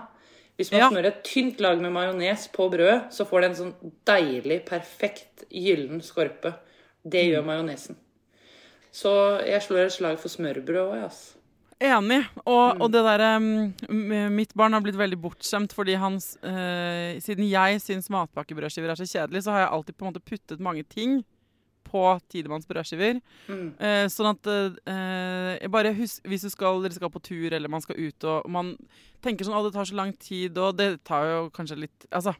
Hvis man Ja. smører et tynt lag med majones på brødet, så får det en sånn deilig, perfekt gyllen skorpe. Det gjør majonesen. Så jeg slår et slag for smørbrød òg, altså. Enig. Og, og det derre um, Mitt barn har blitt veldig bortskjemt fordi hans uh, Siden jeg syns matpakkebrødskiver er så kjedelig, så har jeg alltid på en måte puttet mange ting på Tidemanns brødskiver. Mm. Eh, sånn at eh, bare husk, Hvis du skal, dere skal på tur eller man skal ut og man tenker sånn 'Å, det tar så lang tid, og det tar jo kanskje litt Altså.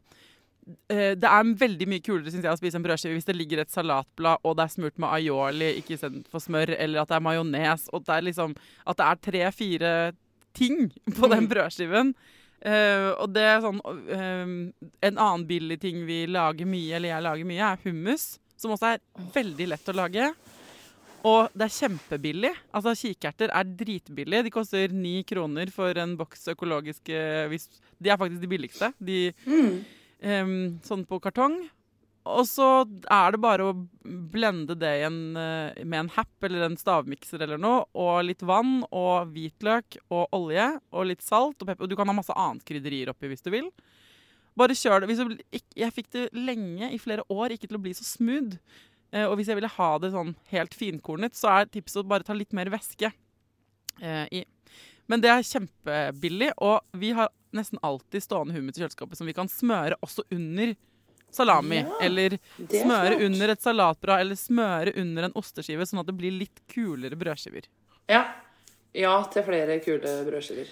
eh, Det er veldig mye kulere synes jeg, å spise en brødskive hvis det ligger et salatblad og det er smurt med aioli ikke istedenfor smør, eller at det er majones, og det er liksom At det er tre-fire ting på den brødskiven. Uh, og det er sånn uh, En annen billig ting vi lager mye, eller jeg lager mye, er hummus. Som også er veldig lett å lage. Og det er kjempebillig. Altså Kikerter er dritbillige. De koster ni kroner for en boks økologiske hvis, De er faktisk de billigste. De, em, sånn på kartong. Og så er det bare å blende det en, eh, med en happ eller en stavmikser eller noe, og litt vann og hvitløk og olje og litt salt og pepper. Og du kan ha masse annet krydderier oppi hvis du vil. Bare kjør det. Hvis jeg fikk det lenge, i flere år, ikke til å bli så smooth. Eh, og hvis jeg ville ha det sånn helt finkornet, så er tipset å bare ta litt mer væske eh, i. Men det er kjempebillig, og vi har nesten alltid stående hummus i kjøleskapet som vi kan smøre også under salami. Ja, eller er smøre smart. under et salatbrad, eller smøre under en osteskive, sånn at det blir litt kulere brødskiver. Ja. Ja til flere kule brødskiver.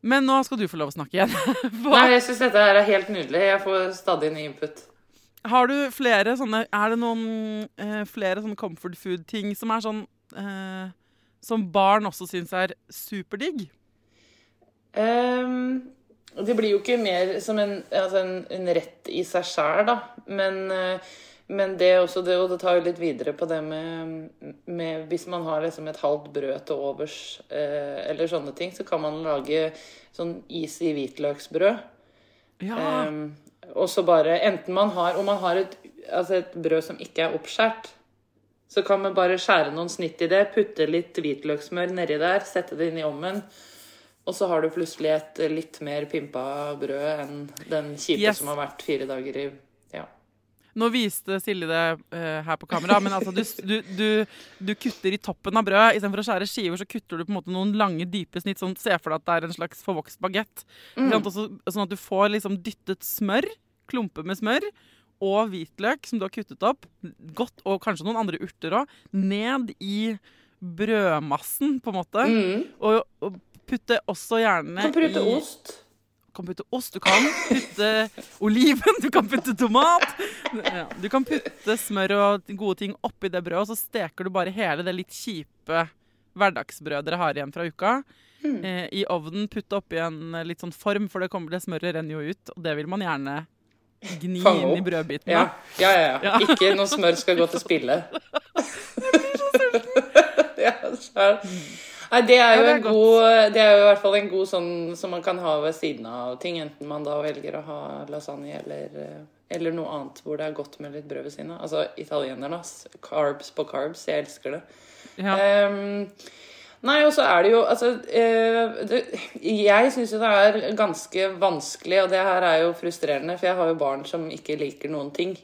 Men nå skal du få lov å snakke igjen. (laughs) Nei, jeg syns dette her er helt nydelig. Jeg får stadig ny input. Har du flere sånne Er det noen eh, flere sånne comfort food-ting som er sånn eh, Som barn også syns er superdigg? Um, det blir jo ikke mer som en, altså en, en rett i seg sjæl, da. Men, eh, men det er også det, det tar jo litt videre på det med, med Hvis man har liksom et halvt brød til overs, eh, eller sånne ting, så kan man lage sånn easy hvitløksbrød. Ja. Eh, og så bare Enten man har Om man har et, altså et brød som ikke er oppskåret, så kan man bare skjære noen snitt i det, putte litt hvitløkssmør nedi der, sette det inn i ovnen. Og så har du plutselig et litt mer pimpa brød enn den kjipe Yes. som har vært fire dager i. Nå viste Silje det uh, her på kamera, men altså du, du, du, du kutter i toppen av brødet. Istedenfor å skjære skiver, så kutter du på en måte noen lange, dype snitt. Sånn, Se for deg at det er en slags forvokst bagett. Sånn at du får liksom dyttet smør, klumper med smør, og hvitløk som du har kuttet opp, godt, og kanskje noen andre urter òg, ned i brødmassen, på en måte. Og, og putte også gjerne Mm. Kan putte i ost. Du kan putte ost, du kan putte oliven, du kan putte tomat. Ja, du kan putte smør og gode ting oppi det brødet, og så steker du bare hele det litt kjipe hverdagsbrødet dere har igjen fra uka. Mm. Eh, I ovnen, putte oppi en eh, litt sånn form, for det, kommer, det smøret renner jo ut. Og det vil man gjerne gni inn i brødbitene. Ja, ja, ja. Ja. ja. Ikke noe smør skal gå til spille. (laughs) Jeg (laughs) ja, så. Nei, det er jo Ja, det er en god Det er jo i hvert fall en god sånn som man kan ha ved siden av ting, enten man da velger å ha lasagne eller, eh, eller noe annet hvor det er godt med litt brød ved siden av. Altså italienerne, ass. Carbs på carbs. Jeg elsker det. Ja. Um, nei, og så er det jo Altså eh, det, Jeg syns jo det er ganske vanskelig, og det her er jo frustrerende, for jeg har jo barn som ikke liker noen ting.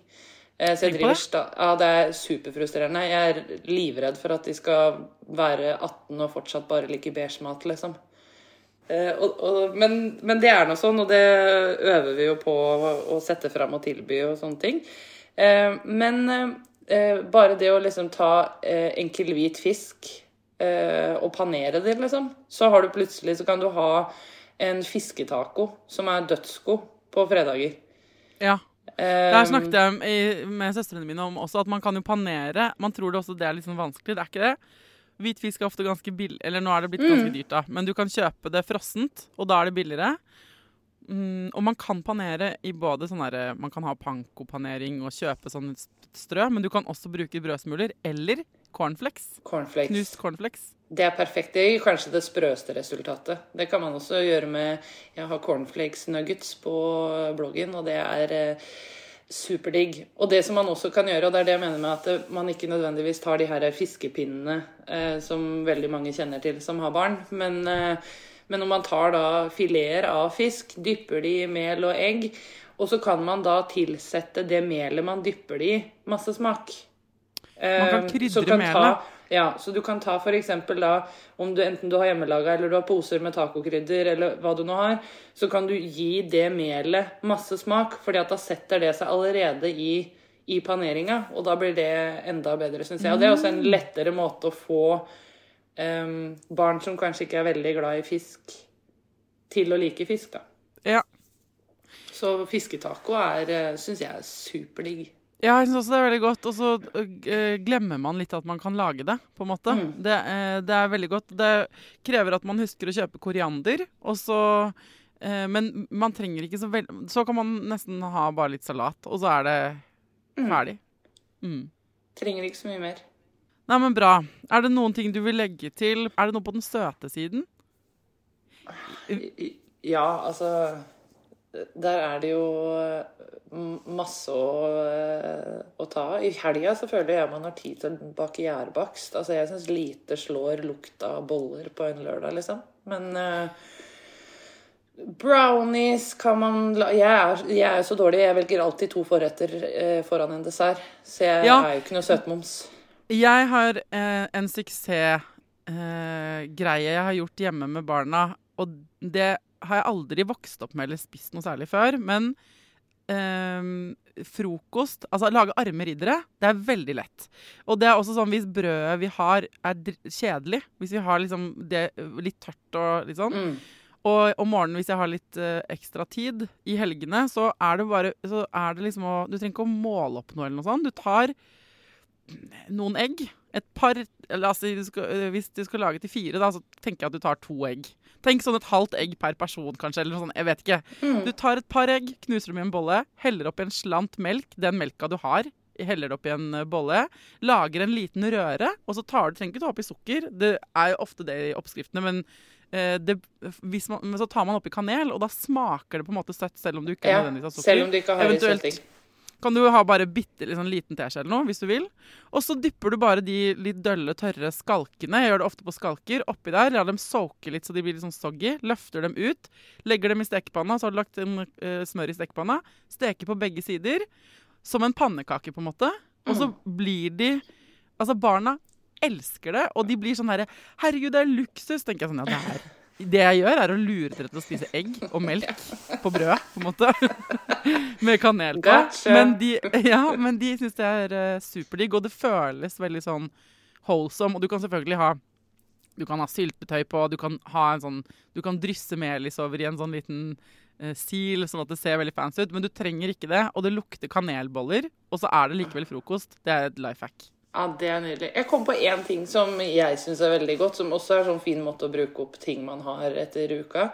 Eh, så jeg driver sta ja, det er superfrustrerende. Jeg er livredd for at de skal være 18 og fortsatt bare like beige mat, liksom. Eh, og, og, men, men det er nå sånn, og det øver vi jo på å, å sette fram og tilby og sånne ting. Eh, men bare det å liksom ta enkel hvit fisk og panere det, liksom, så har du plutselig så kan du ha en fisketaco som er dødsgod på fredager. ja. Eh, Det snakket jeg i- med søstrene mine om også, at man kan jo panere. Man tror det også det er litt sånn vanskelig, det er ikke det. Hvit fisk er ofte ganske billig, eller nå er det blitt ganske dyrt, da. Men du kan kjøpe det frossent, og da er det billigere. Mm, og man kan panere i både sånn derre Man kan ha pankopanering og kjøpe sånn strø, men du kan også bruke brødsmuler eller cornflakes. cornflakes. Knust cornflakes. Det er perfekt. Det gir kanskje det sprøeste resultatet. Det kan man også gjøre med Jeg har cornflakes nuggets på bloggen, og det er, eh, Superdigg. Og det som man også kan gjøre, og det er det jeg mener med at man ikke nødvendigvis tar de her fiskepinnene eh, som veldig mange kjenner til som har barn, men, eh, men når man tar da fileter av fisk, dypper de i mel og egg, og så kan man da tilsette det melet man dypper det i, masse smak. Man kan Eh, krydre melet. Ja, så du kan ta eksempel da, om du enten du har hjemmelaga eller du har poser med tacokrydder eller hva du nå har, så kan du gi det melet masse smak, fordi at da setter det seg allerede i, i paneringa, og da blir det enda bedre, syns jeg. Og det er også en Mm. lettere måte å få em, barn som kanskje ikke er veldig glad i fisk, til å like fisk, da. Ja. Så fisketaco er, syns jeg er superdigg. Ja, jeg synes også det er veldig godt. Og så øh, glemmer man litt at man kan lage det, på en måte. Mm. Det, eh, det er veldig godt. Det krever at man husker å kjøpe koriander, og så eh, Men man trenger ikke så veldig Så kan man nesten ha bare litt salat, og så er det ferdig. Mm. Trenger ikke så mye mer. Nei, men bra. Er det noen ting du vil legge til? Er det noe på den søte siden? Ja, altså Der er det jo eh, masse å, eh, å ta av. I helga så føler jeg man har tid til å bake gjærbakst. Altså, jeg syns lite slår lukta av boller på en lørdag, liksom. Men uh, brownies kan man la jeg er, jeg er så dårlig. Jeg velger alltid to forretter uh, foran en dessert. Så jeg Ja. er jo ikke noe søtmoms. Jeg har eh, en suksessgreie eh, jeg har gjort hjemme med barna. Og det har jeg aldri vokst opp med eller spist noe særlig før. Men eh, frokost Altså lage arme riddere, det er veldig lett. Og det er også sånn hvis brødet vi har er kjedelig, hvis vi har liksom det litt tørt og litt sånn, Mm. og om morgenen hvis jeg har litt uh, ekstra tid i helgene, så er det bare så er det liksom å Du trenger ikke å måle opp noe eller noe sånt. Du tar noen egg. Et par altså, Hvis du skal lage til fire, da, så tenker jeg at du tar to egg. Tenk sånn et halvt egg per person, kanskje. eller sånn, Jeg vet ikke. Du tar et par egg, knuser dem i en bolle, heller oppi en slant melk, den melka du har. Heller det oppi en øh, bolle. Lager en liten røre, og så tar du, trenger ikke ta oppi sukker. Det er jo ofte det i oppskriftene, men eh, det, hvis man, så tar man oppi kanel, og da smaker det på en måte søtt, selv om du ikke Ja, nødvendigvis har sukker. selv om du ikke har Eventuelt. Kan du ha bare bitte liksom, liten teskje eller noe, hvis du vil. Og så dypper du bare de litt dølle, tørre skalkene. Jeg gjør det ofte på skalker. Oppi der. La dem soake litt så de blir litt sånn soggy. Løfter dem ut. Legger dem i stekepanna. Så har du lagt en, uh, smør i stekepanna. Steker på begge sider. Som en pannekake, på en måte. Og så blir de Altså, barna elsker det, og de blir sånn herre Herregud, det er luksus! tenker jeg sånn. Ja, det er det jeg gjør, er å lure dere til å spise egg og melk på brødet, på en måte. (laughs) Med kanel på. Men de, ja, men de syns det er uh, superdigg, og det føles veldig sånn wholesome. Og du kan selvfølgelig ha du kan ha syltetøy på, du kan, ha en sånn, du kan drysse melis over i en sånn liten uh, sil, sånn at det ser veldig fancy ut. Men du trenger ikke det. Og det lukter kanelboller, og så er det likevel frokost. Det er et life hack. Ja, det er nydelig. Jeg kom på én ting som jeg syns er veldig godt, som også er sånn fin måte å bruke opp ting man har etter uka.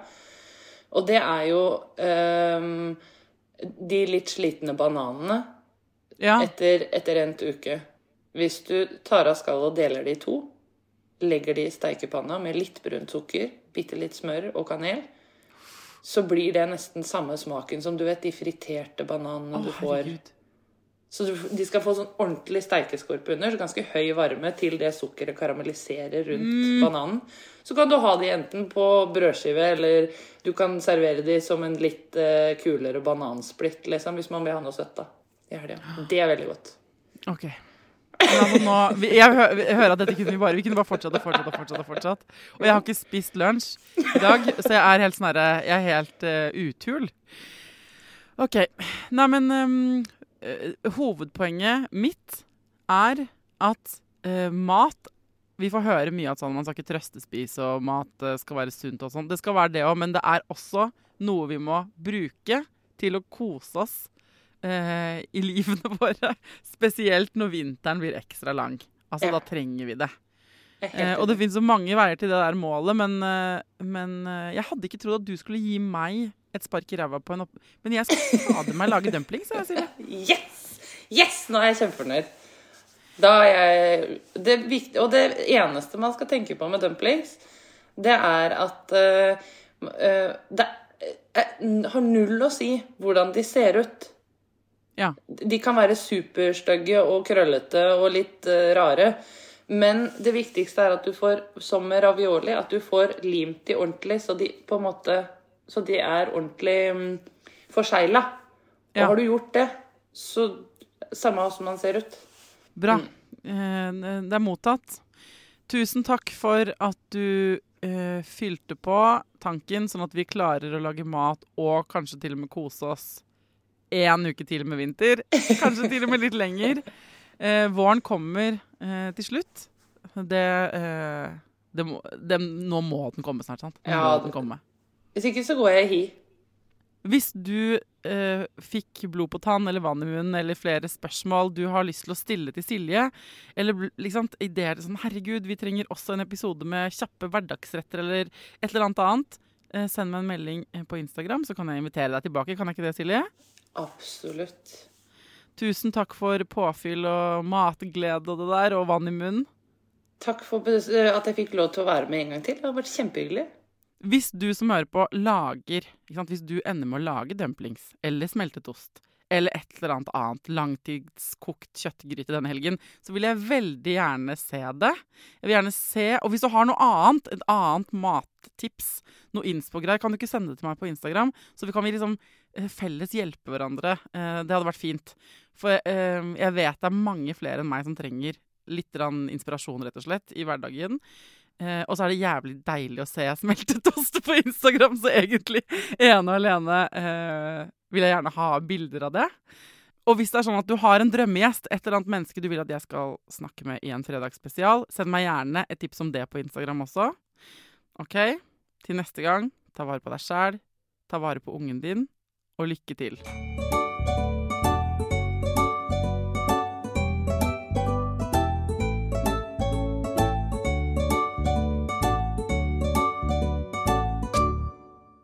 Og det er jo um, de litt slitne bananene Ja. etter, etter endt uke. Hvis du tar av skallet og deler det i to, legger de i steikepanna med litt brunt sukker, bitte litt smør og kanel, så blir det nesten samme smaken som du vet de friterte bananene Å, du får. herregud. Så de skal få sånn ordentlig steikeskorpe under, så ganske høy varme til det sukkeret karamelliserer rundt Mm. bananen. Så kan du ha de enten på brødskive, eller du kan servere de som en litt eh, kulere banansplitt, liksom, hvis man vil ha noe søtt. da. i helga. Det er veldig godt. OK. Altså nå, jeg, hører at dette kunne vi bare Vi kunne bare fortsatt og fortsatt og fortsatt. Og fortsatt. Og jeg har ikke spist lunsj i dag, så jeg er helt sånn herre Jeg er helt uh, utul. OK. Nei, men ehm, eh, hovedpoenget mitt er at uh, mat Vi får høre mye at sånn, man skal ikke trøstespise, og mat uh, skal være sunt og sånn. Det skal være det òg, men det er også noe vi må bruke til å kose oss uh, i livene (laughs) våre. Spesielt når vinteren blir ekstra lang. Altså, Ja. da trenger vi det. Eh, og det finnes så mange veier til det der målet, men, eh, men eh, jeg hadde ikke trodd at du skulle gi meg et spark i ræva på en opp... Men jeg skal fader meg lage dumplings, jeg, Silje. (laughs) Yes! Yes! Nå er jeg kjempefornøyd. Da er jeg det viktig, Og det eneste man skal tenke på med dumplings, det er at uh, uh, det eh, har null å si hvordan de ser ut. Ja. De kan være superstygge og krøllete og litt uh, rare. Men det viktigste er at du får, som med ravioli, at du får limt de ordentlig, så de på en måte Så de er ordentlig um, forsegla. Og Ja. har du gjort det, så samme som man ser ut. Bra. Eh, det er mottatt. Tusen takk for at du eh, fylte på tanken, sånn at vi klarer å lage mat og kanskje til og med kose oss én uke til med vinter. Kanskje til og med litt lenger. Eh, våren kommer til slutt. Det, eh, det må, det, Nå må den komme snart, sant? Nå Ja, må den komme. Hvis ikke så går jeg hi. Hvis du eh, fikk blod på tann eller vann i munnen eller flere spørsmål du har lyst til å stille til Silje, eller liksom, ideer sånn Herregud, vi trenger også en episode med kjappe hverdagsretter eller et eller annet annet, eh, send meg en melding eh, på Instagram, så kan jeg invitere deg tilbake. Kan jeg ikke det, Silje? Absolutt. Tusen takk for påfyll og matglede og det der, og vann i munnen. Takk for at jeg fikk lov til å være med en gang til. Det har vært kjempehyggelig. Hvis du som hører på lager? Hvis du ender med å lage dumplings eller smeltet ost eller et eller annet annet langtidskokt kjøttgryte denne helgen, så vil jeg veldig gjerne se det. Jeg vil gjerne se, Og hvis du har noe annet, et annet mattips, noe inspo-greier, kan du ikke sende det til meg på Instagram? Så vi kan vi liksom eh, felles hjelpe hverandre. Eh, Det hadde vært fint. For eh, jeg vet det er mange flere enn meg som trenger litt inspirasjon, rett og slett, i hverdagen. Eh, og så er det jævlig deilig å se smeltet ost på Instagram, så egentlig ene og alene eh, vil jeg gjerne ha bilder av det. Og hvis det er sånn at du har en drømmegjest, et eller annet menneske du vil at jeg skal snakke med i en fredagsspesial, send meg gjerne et tips om det på Instagram også. OK? Til neste gang, ta vare på deg sjæl, ta vare på ungen din, og lykke til.